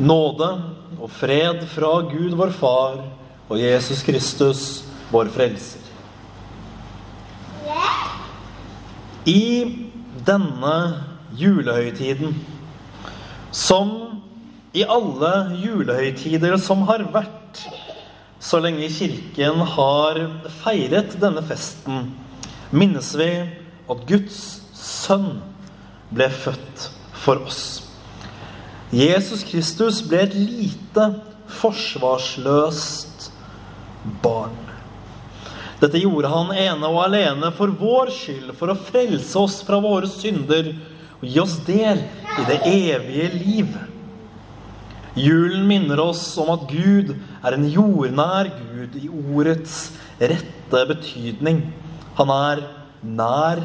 Nåde og fred fra Gud vår Far og Jesus Kristus, vår Frelser. I denne julehøytiden, som i alle julehøytider som har vært, så lenge Kirken har feiret denne festen, minnes vi at Guds sønn ble født for oss. Jesus Kristus ble et lite, forsvarsløst barn. Dette gjorde han ene og alene for vår skyld, for å frelse oss fra våre synder og gi oss del i det evige liv. Julen minner oss om at Gud er en jordnær Gud i ordets rette betydning. Han er nær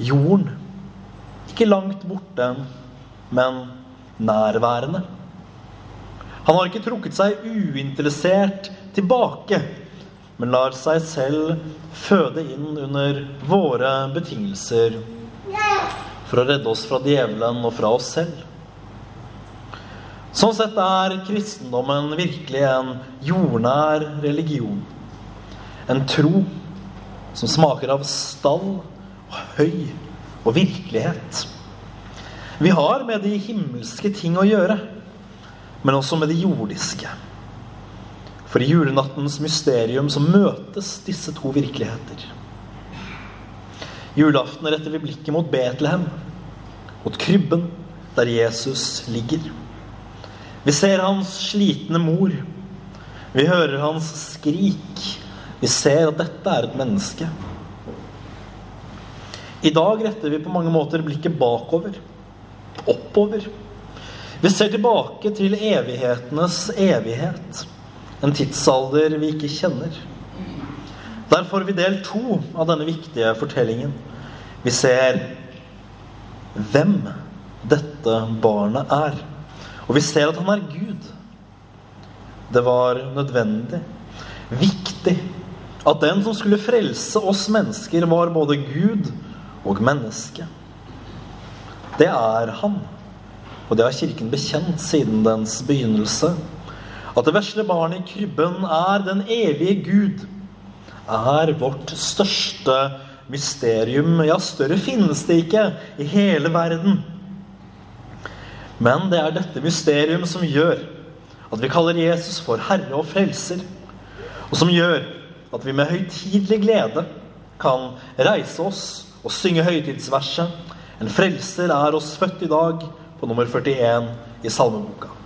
jorden. Ikke langt borte, men nærværende. Han har ikke trukket seg uinteressert tilbake, men lar seg selv føde inn under våre betingelser for å redde oss fra djevelen og fra oss selv. Sånn sett er kristendommen virkelig en jordnær religion. En tro som smaker av stall og høy og virkelighet. Vi har med de himmelske ting å gjøre, men også med de jordiske. For i julenattens mysterium så møtes disse to virkeligheter. Julaften retter vi blikket mot Betlehem, mot krybben der Jesus ligger. Vi ser hans slitne mor. Vi hører hans skrik. Vi ser at dette er et menneske. I dag retter vi på mange måter blikket bakover oppover. Vi ser tilbake til evighetenes evighet, en tidsalder vi ikke kjenner. Der får vi del to av denne viktige fortellingen. Vi ser hvem dette barnet er. Og vi ser at han er Gud. Det var nødvendig, viktig, at den som skulle frelse oss mennesker, var både Gud og menneske. Det er han. Og det har Kirken bekjent siden dens begynnelse. At det vesle barnet i krybben er den evige Gud, er vårt største mysterium. Ja, større finnes det ikke i hele verden. Men det er dette mysterium som gjør at vi kaller Jesus for Herre og Frelser. Og som gjør at vi med høytidelig glede kan reise oss og synge høytidsverset en frelser er oss født i dag, på nummer 41 i salmeboka.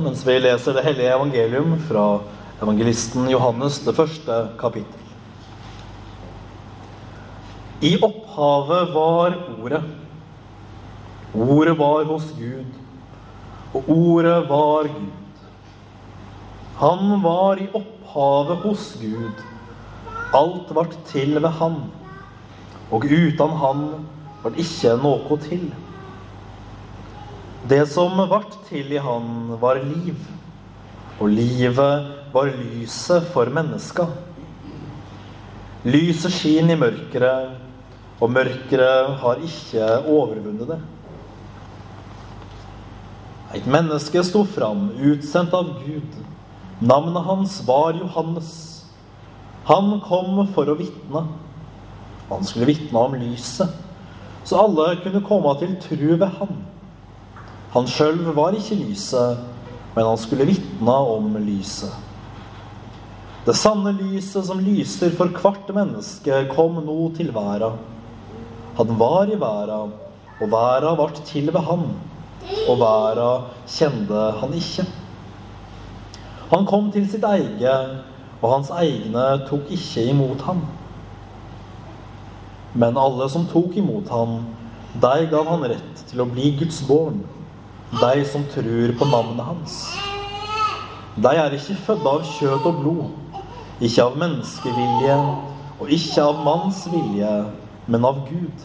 Mens vi leser det hellige evangelium fra evangelisten Johannes, det første kapittel. I opphavet var Ordet. Ordet var hos Gud, og Ordet var Gud. Han var i opphavet hos Gud. Alt vart til ved Han, og uten Han vart ikke noe til. Det som vart til i han, var liv, og livet var lyset for menneska. Lyset skin i mørket, og mørket har ikke overvunnet det. Et menneske sto fram, utsendt av Gud. Navnet hans var Johannes. Han kom for å vitne. Han skulle vitne om lyset, så alle kunne komme til tru ved ham. Han sjøl var ikke lyset, men han skulle vitne om lyset. Det sanne lyset som lyser for hvert menneske, kom nå til verda. Han var i verda, og verda ble til ved han, og verda kjente han ikke. Han kom til sitt eget, og hans egne tok ikke imot ham. Men alle som tok imot ham, de gav han rett til å bli Guds barn de som tror på navnet hans. De er ikke født av kjøtt og blod, ikke av menneskevilje og ikke av manns vilje, men av Gud.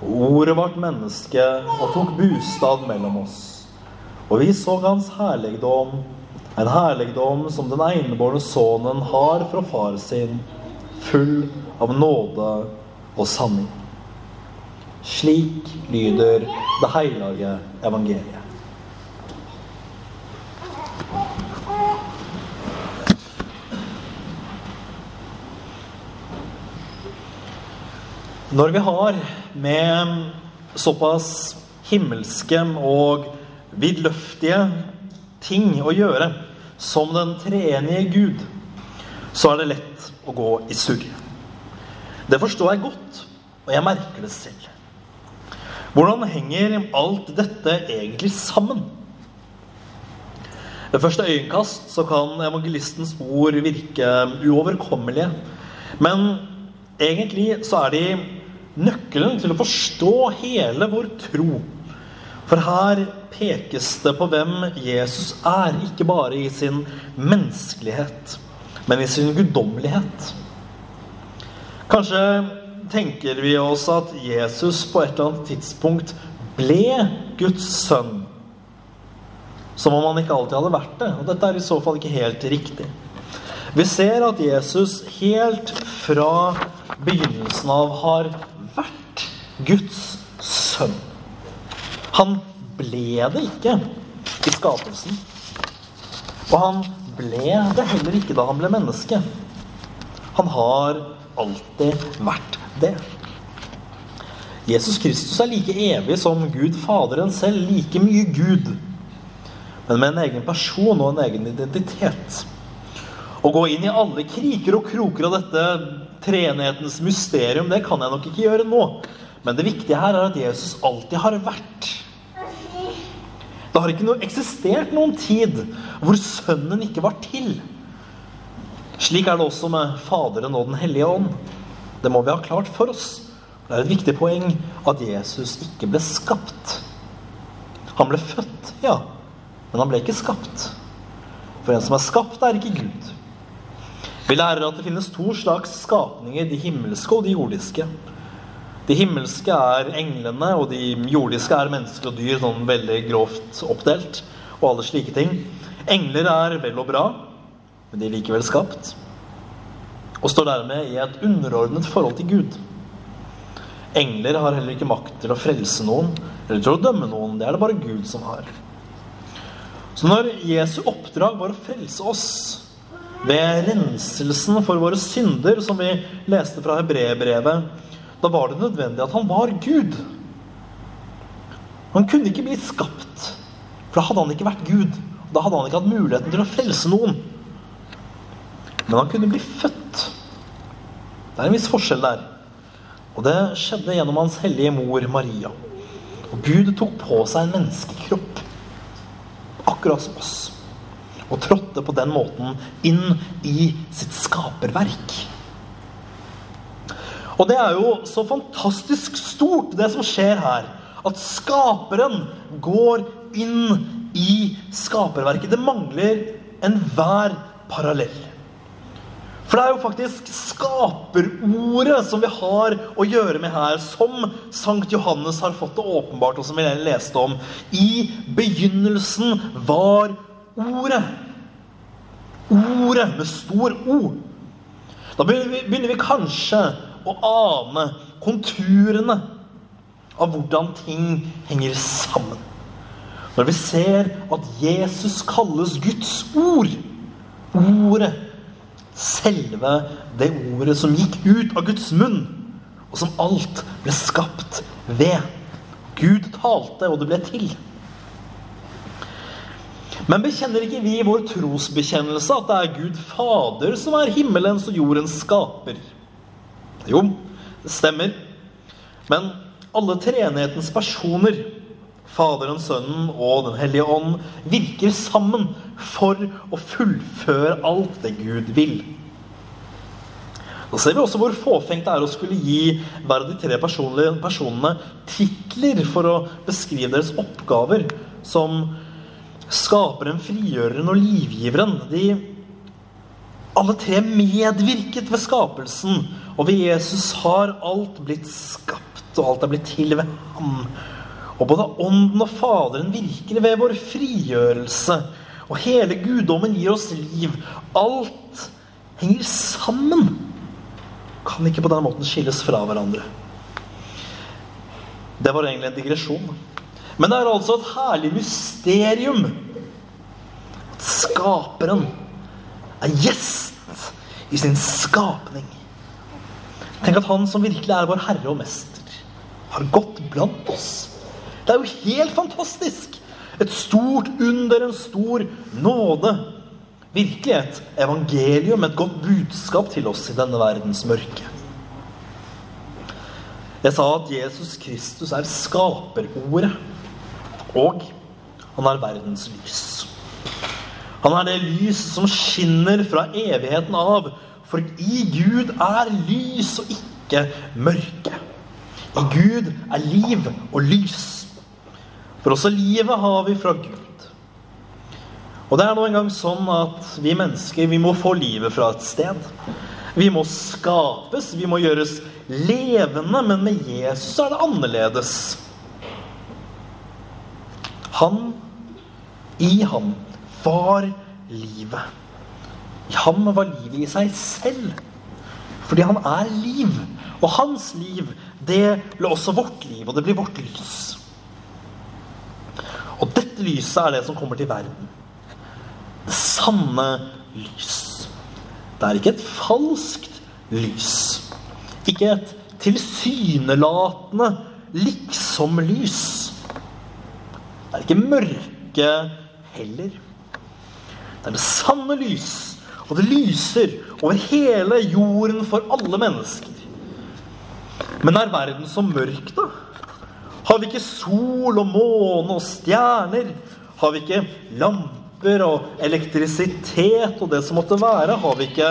Ordet ble menneske og tok bostad mellom oss. Og vi så hans herligdom, en herligdom som den enebårne sønnen har fra far sin, full av nåde og sanning. Slik lyder det hellige evangeliet. Når vi har med såpass himmelske og vidløftige ting å gjøre som den treenige Gud, så er det lett å gå i surr. Det forstår jeg godt, og jeg merker det selv. Hvordan henger alt dette egentlig sammen? Ved første øyekast så kan evangelistens ord virke uoverkommelige. Men egentlig så er de nøkkelen til å forstå hele vår tro. For her pekes det på hvem Jesus er, ikke bare i sin menneskelighet, men i sin guddommelighet. Kanskje tenker vi oss at Jesus på et eller annet tidspunkt ble Guds sønn. Som om han ikke alltid hadde vært det. Og dette er i så fall ikke helt riktig. Vi ser at Jesus helt fra begynnelsen av har vært Guds sønn. Han ble det ikke i skapelsen. Og han ble det heller ikke da han ble menneske. Han har alltid vært det. Jesus Kristus er like evig som Gud Faderen selv, like mye Gud, men med en egen person og en egen identitet. Å gå inn i alle kriker og kroker av dette treenighetens mysterium, det kan jeg nok ikke gjøre nå. Men det viktige her er at Jesus alltid har vært. Det har ikke noe, eksistert noen tid hvor Sønnen ikke var til. Slik er det også med Faderen og Den hellige ånd. Det må vi ha klart for oss. Det er et viktig poeng at Jesus ikke ble skapt. Han ble født, ja, men han ble ikke skapt. For en som er skapt, er ikke Gud. Vi lærer at det finnes to slags skapninger, de himmelske og de jordiske. De himmelske er englene, og de jordiske er mennesker og dyr, sånn veldig grovt oppdelt, og alle slike ting. Engler er vel og bra, men de er likevel skapt, og står dermed i et underordnet forhold til Gud. Engler har heller ikke makt til å frelse noen eller til å dømme noen. Det er det bare Gud som har. Så når Jesu oppdrag var å frelse oss, ved renselsen for våre synder, som vi leste fra hebreerbrevet, da var det nødvendig at han var Gud. Han kunne ikke bli skapt, for da hadde han ikke vært Gud. Da hadde han ikke hatt muligheten til å frelse noen. Men han kunne bli født. Det er en viss forskjell der. Og det skjedde gjennom hans hellige mor Maria. Og Gud tok på seg en menneskekropp, akkurat som oss og trådte på den måten inn i sitt skaperverk. Og det er jo så fantastisk stort, det som skjer her. At skaperen går inn i skaperverket. Det mangler enhver parallell. For det er jo faktisk skaperordet som vi har å gjøre med her, som Sankt Johannes har fått det åpenbart, og som vi leste om. I begynnelsen var Ordet. Ordet med stor O. Da begynner vi kanskje å ane konturene av hvordan ting henger sammen. Når vi ser at Jesus kalles Guds ord. Ordet. Selve det ordet som gikk ut av Guds munn, og som alt ble skapt ved. Gud talte, og det ble til. Men bekjenner ikke vi i vår trosbekjennelse at det er Gud Fader som er himmelens og jordens skaper? Jo, det stemmer. Men alle treenighetens personer, Faderen, Sønnen og Den hellige ånd, virker sammen for å fullføre alt det Gud vil. Da ser vi også hvor fåfengt det er å skulle gi hver av de tre personene titler for å beskrive deres oppgaver som skaperen, frigjøreren og livgiveren, de Alle tre medvirket ved skapelsen, og ved Jesus har alt blitt skapt, og alt er blitt til ved ham. Og både Ånden og Faderen virker ved vår frigjørelse. Og hele guddommen gir oss liv. Alt henger sammen. Kan ikke på den måten skilles fra hverandre. Det var egentlig en digresjon. Men det er altså et herlig mysterium at skaperen er gjest i sin skapning. Tenk at han som virkelig er vår herre og mester, har gått blant oss. Det er jo helt fantastisk! Et stort under, en stor nåde. Virkelig et evangelium, et godt budskap til oss i denne verdens mørke. Jeg sa at Jesus Kristus er skaperordet, og han er verdens lys. Han er det lys som skinner fra evigheten av, for i Gud er lys og ikke mørke. I Gud er liv og lys. For også livet har vi fra Gud. Og det er nå engang sånn at vi mennesker vi må få livet fra et sted. Vi må skapes, vi må gjøres levende, men med Jesus er det annerledes. Han, i ham, var livet. I ham var livet i seg selv. Fordi han er liv. Og hans liv, det ble også vårt liv, og det blir vårt lys. Lyset er det som kommer til verden. Det sanne lys. Det er ikke et falskt lys. Ikke et tilsynelatende liksom-lys. Det er ikke mørke heller. Det er det sanne lys, og det lyser over hele jorden for alle mennesker. Men er verden så mørk, da? Har vi ikke sol og måne og stjerner? Har vi ikke lamper og elektrisitet og det som måtte være? Har vi ikke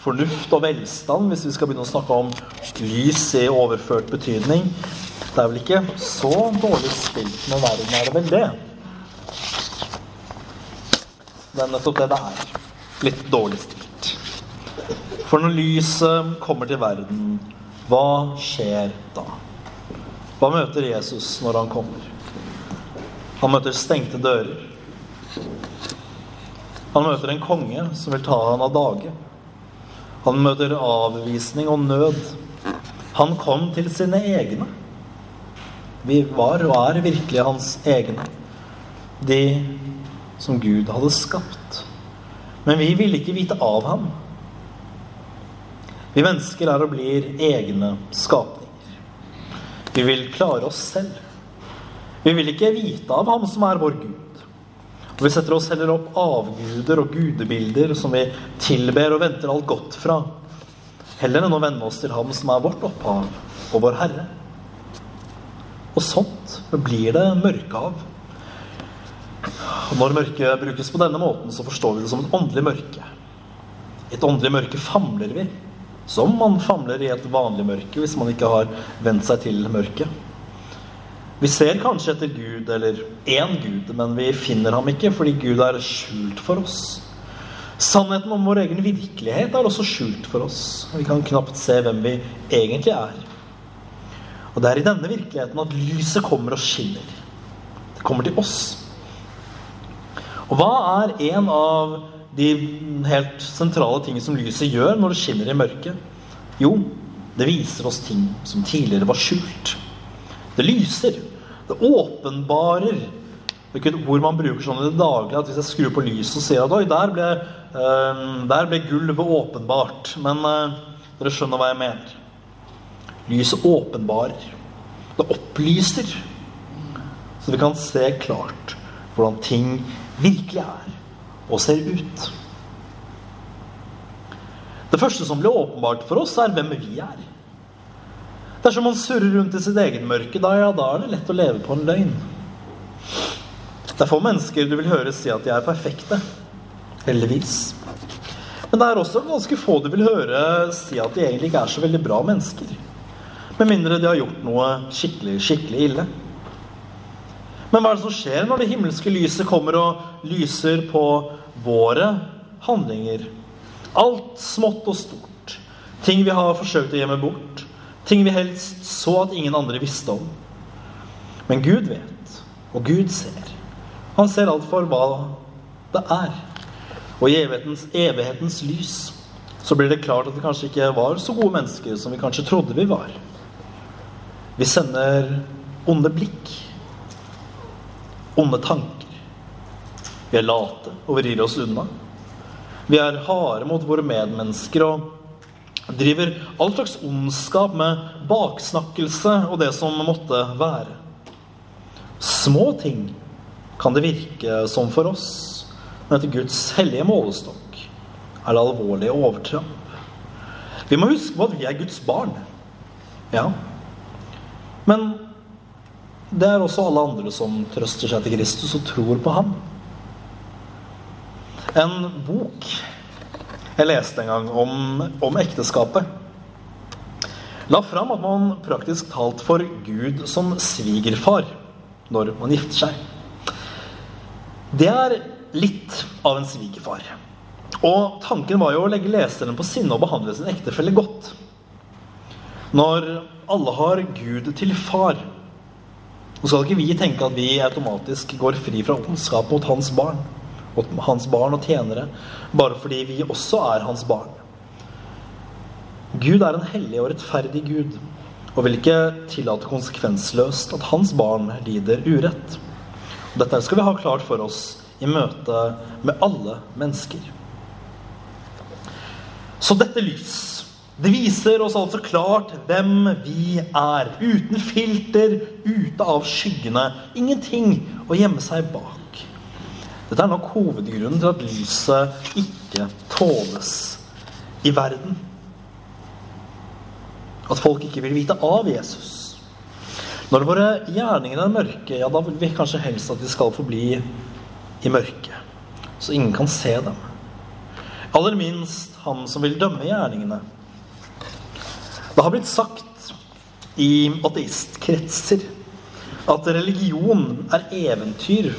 fornuft og velstand, hvis vi skal begynne å snakke om lys i overført betydning? Det er vel ikke så dårlig spilt med verden, er det vel det? Det er nettopp det det er. Litt dårlig stilt. For når lyset kommer til verden, hva skjer da? Hva møter Jesus når han kommer? Han møter stengte dører. Han møter en konge som vil ta han av dage. Han møter avvisning og nød. Han kom til sine egne. Vi var og er virkelig hans egne. De som Gud hadde skapt. Men vi ville ikke vite av ham. Vi mennesker er og blir egne skapninger. Vi vil klare oss selv. Vi vil ikke vite av ham som er vår Gud. Og vi setter oss heller opp avguder og gudebilder som vi tilber og venter alt godt fra, heller enn å venne oss til ham som er vårt opphav og vår Herre. Og sånt blir det mørke av. Når mørket brukes på denne måten, så forstår vi det som et åndelig mørke. Et åndelig mørke famler vi, som man famler i et vanlig mørke hvis man ikke har vent seg til mørket. Vi ser kanskje etter Gud, eller én Gud, men vi finner ham ikke fordi Gud er skjult for oss. Sannheten om vår egen virkelighet er også skjult for oss. Vi kan knapt se hvem vi egentlig er. Og det er i denne virkeligheten at lyset kommer og skinner. Det kommer til oss. Og hva er en av de helt sentrale tingene som lyset gjør når det skinner i mørket? Jo, det viser oss ting som tidligere var skjult. Det lyser. Det åpenbarer. Det er ikke et ord man bruker sånn i det daglige. At hvis jeg skrur på lyset og ser at oi, der ble, uh, der ble gulvet åpenbart. Men uh, dere skjønner hva jeg mener. Lyset åpenbarer. Det opplyser. Så vi kan se klart hvordan ting virkelig er og ser ut. Det første som blir åpenbart for oss, er hvem vi er. Dersom man surrer rundt i sitt eget mørke, da, ja, da er det lett å leve på en løgn. Det er få mennesker du vil høre si at de er perfekte. Heldigvis. Men det er også ganske få du vil høre si at de egentlig ikke er så veldig bra mennesker. Med mindre de har gjort noe skikkelig, skikkelig ille. Men hva er det som skjer når det himmelske lyset kommer og lyser på våre handlinger? Alt smått og stort. Ting vi har forsøkt å gjemme bort. Ting vi helst så at ingen andre visste om. Men Gud vet, og Gud ser. Han ser alt for hva det er. Og i evighetens, evighetens lys så blir det klart at vi kanskje ikke var så gode mennesker som vi kanskje trodde vi var. Vi sender onde blikk, onde tanker. Vi er late og vi rir oss unna. Vi er harde mot våre medmennesker og driver all slags ondskap med baksnakkelse og det som måtte være. Små ting kan det virke som for oss, men etter Guds hellige målestokk er det alvorlige overtramp. Vi må huske på at vi er Guds barn. Ja. Men det er også alle andre som trøster seg til Kristus og tror på ham. En bok jeg leste en gang om, om ekteskapet, la fram at man praktisk talt får Gud som svigerfar når man gifter seg. Det er litt av en svigerfar. Og tanken var jo å legge leseren på sinne og behandle sin ektefelle godt. Når alle har Gud til far, så skal ikke vi tenke at vi automatisk går fri fra ondskap mot hans barn, hans barn og tjenere, bare fordi vi også er hans barn. Gud er en hellig og rettferdig Gud og vil ikke tillate konsekvensløst at hans barn lider urett. Dette skal vi ha klart for oss i møte med alle mennesker. Så dette lys, det viser oss altså klart hvem vi er. Uten filter, ute av skyggene. Ingenting å gjemme seg bak. Dette er nok hovedgrunnen til at lyset ikke tåles i verden. At folk ikke vil vite av Jesus. Når våre gjerninger er mørke, ja, da vil vi kanskje helst at de skal forbli i mørket, så ingen kan se dem. Aller minst han som vil dømme gjerningene. Det har blitt sagt i ateistkretser at religion er eventyr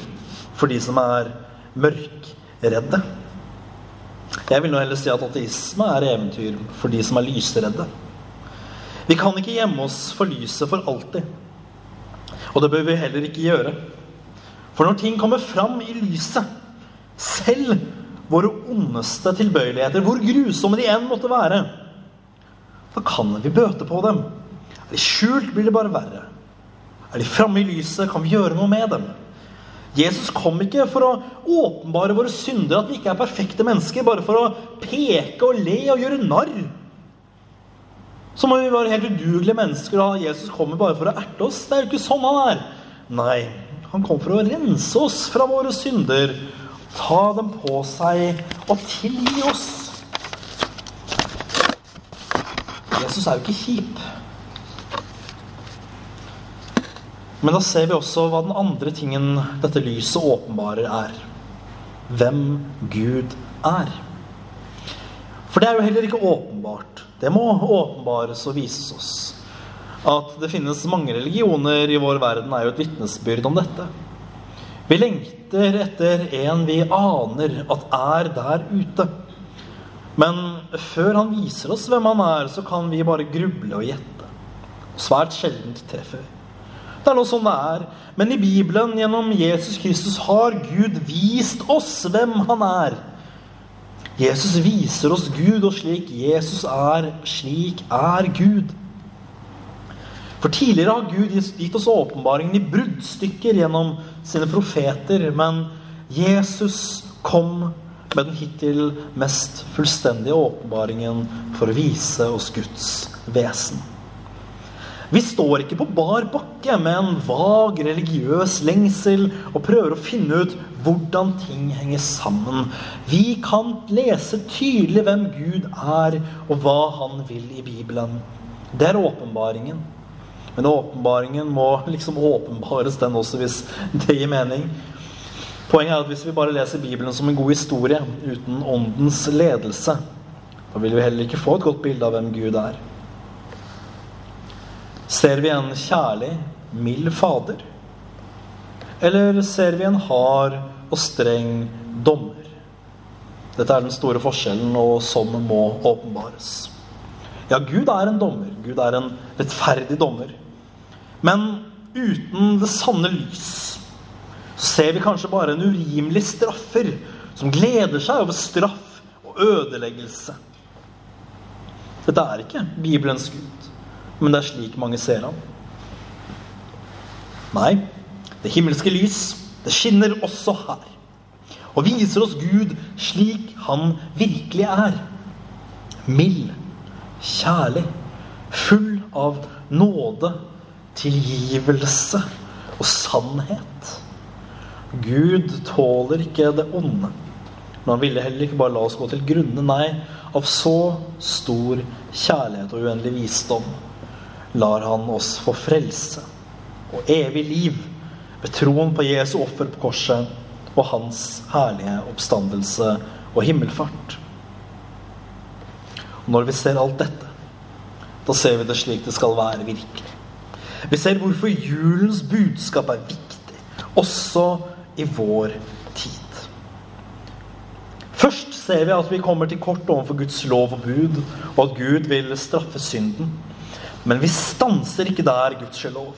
for de som er mørkredde. Jeg vil nå heller si at ateisme er eventyr for de som er lysredde. Vi kan ikke gjemme oss for lyset for alltid. Og det bør vi heller ikke gjøre. For når ting kommer fram i lyset, selv våre ondeste tilbøyeligheter, hvor grusomme de enn måtte være, da kan vi bøte på dem. Er de skjult, blir det bare verre. Er de framme i lyset, kan vi gjøre noe med dem. Jesus kom ikke for å åpenbare våre synder, at vi ikke er perfekte mennesker, bare for å peke og le og gjøre narr så må vi være helt udugelige mennesker, og Jesus kommer bare for å erte oss. Det er jo ikke sånn han er. Nei, han kom for å rense oss fra våre synder, ta dem på seg og tilgi oss. Jesus er jo ikke kjip. Men da ser vi også hva den andre tingen dette lyset åpenbarer, er. Hvem Gud er. For det er jo heller ikke åpenbart. Det må åpenbares og vises oss. At det finnes mange religioner i vår verden, er jo et vitnesbyrd om dette. Vi lengter etter en vi aner at er der ute. Men før han viser oss hvem han er, så kan vi bare gruble og gjette. Svært sjeldent treffer vi. Det er nå sånn det er. Men i Bibelen, gjennom Jesus Kristus, har Gud vist oss hvem han er. Jesus viser oss Gud, og slik Jesus er, slik er Gud. For tidligere har Gud gitt oss åpenbaringen i bruddstykker gjennom sine profeter, men Jesus kom med den hittil mest fullstendige åpenbaringen for å vise oss Guds vesen. Vi står ikke på bar bakke med en vag religiøs lengsel og prøver å finne ut hvordan ting henger sammen. Vi kan lese tydelig hvem Gud er, og hva han vil i Bibelen. Det er åpenbaringen. Men åpenbaringen må liksom åpenbares, den også, hvis det gir mening. Poenget er at hvis vi bare leser Bibelen som en god historie uten åndens ledelse, da vil vi heller ikke få et godt bilde av hvem Gud er. Ser vi en kjærlig, mild fader? Eller ser vi en hard og streng dommer? Dette er den store forskjellen, og som må åpenbares. Ja, Gud er en dommer. Gud er en rettferdig dommer. Men uten det sanne lys ser vi kanskje bare en urimelig straffer som gleder seg over straff og ødeleggelse. Dette er ikke Bibelens Gud, men det er slik mange ser ham. Nei, det himmelske lys, det skinner også her. Og viser oss Gud slik han virkelig er. Mild, kjærlig, full av nåde, tilgivelse og sannhet. Gud tåler ikke det onde. Men han ville heller ikke bare la oss gå til grunne. Nei, av så stor kjærlighet og uendelig visdom lar han oss få frelse og evig liv ved troen på Jesu offer på korset og hans herlige oppstandelse og himmelfart. Og når vi ser alt dette, da ser vi det slik det skal være virkelig. Vi ser hvorfor julens budskap er viktig, også i vår tid. Først ser vi at vi kommer til kort overfor Guds lov og bud, og at Gud vil straffe synden. Men vi stanser ikke der, gudskjelov.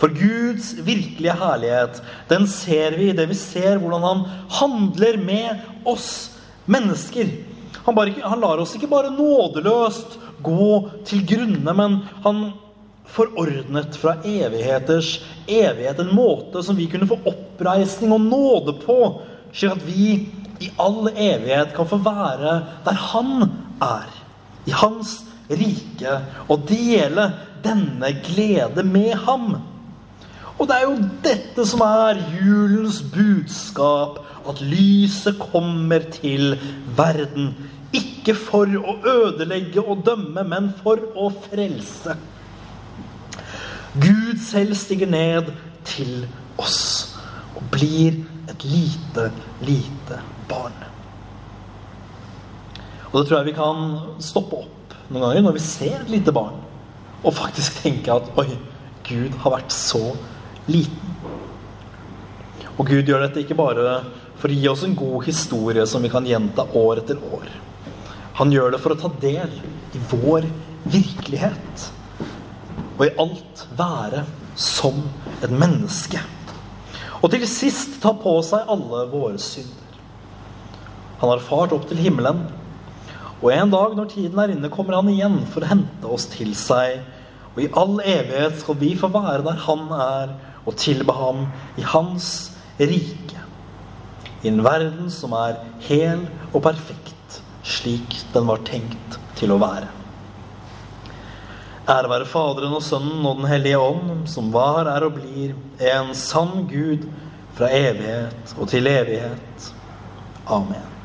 For Guds virkelige herlighet, den ser vi i det vi ser hvordan han handler med oss mennesker. Han, bare, han lar oss ikke bare nådeløst gå til grunne, men han forordnet fra evigheters evighet. En måte som vi kunne få oppreisning og nåde på, slik at vi i all evighet kan få være der Han er. I Hans rike. Og dele denne glede med ham. Og det er jo dette som er julens budskap. At lyset kommer til verden. Ikke for å ødelegge og dømme, men for å frelse. Gud selv stiger ned til oss og blir et lite, lite barn. Og det tror jeg vi kan stoppe opp noen ganger når vi ser et lite barn, og faktisk tenke at oi, Gud har vært så liten. Og Gud gjør dette ikke bare for å gi oss en god historie som vi kan gjenta år etter år. Han gjør det for å ta del i vår virkelighet og i alt være som et menneske. Og til sist ta på seg alle våre synder. Han har fart opp til himmelen, og en dag når tiden er inne, kommer han igjen for å hente oss til seg. Og i all evighet skal vi få være der han er, og tilbe ham i hans rike. I en verden som er hel og perfekt, slik den var tenkt til å være. Ære være Faderen og Sønnen og Den hellige ånd, som var, er og blir en sann Gud fra evighet og til evighet. Amen.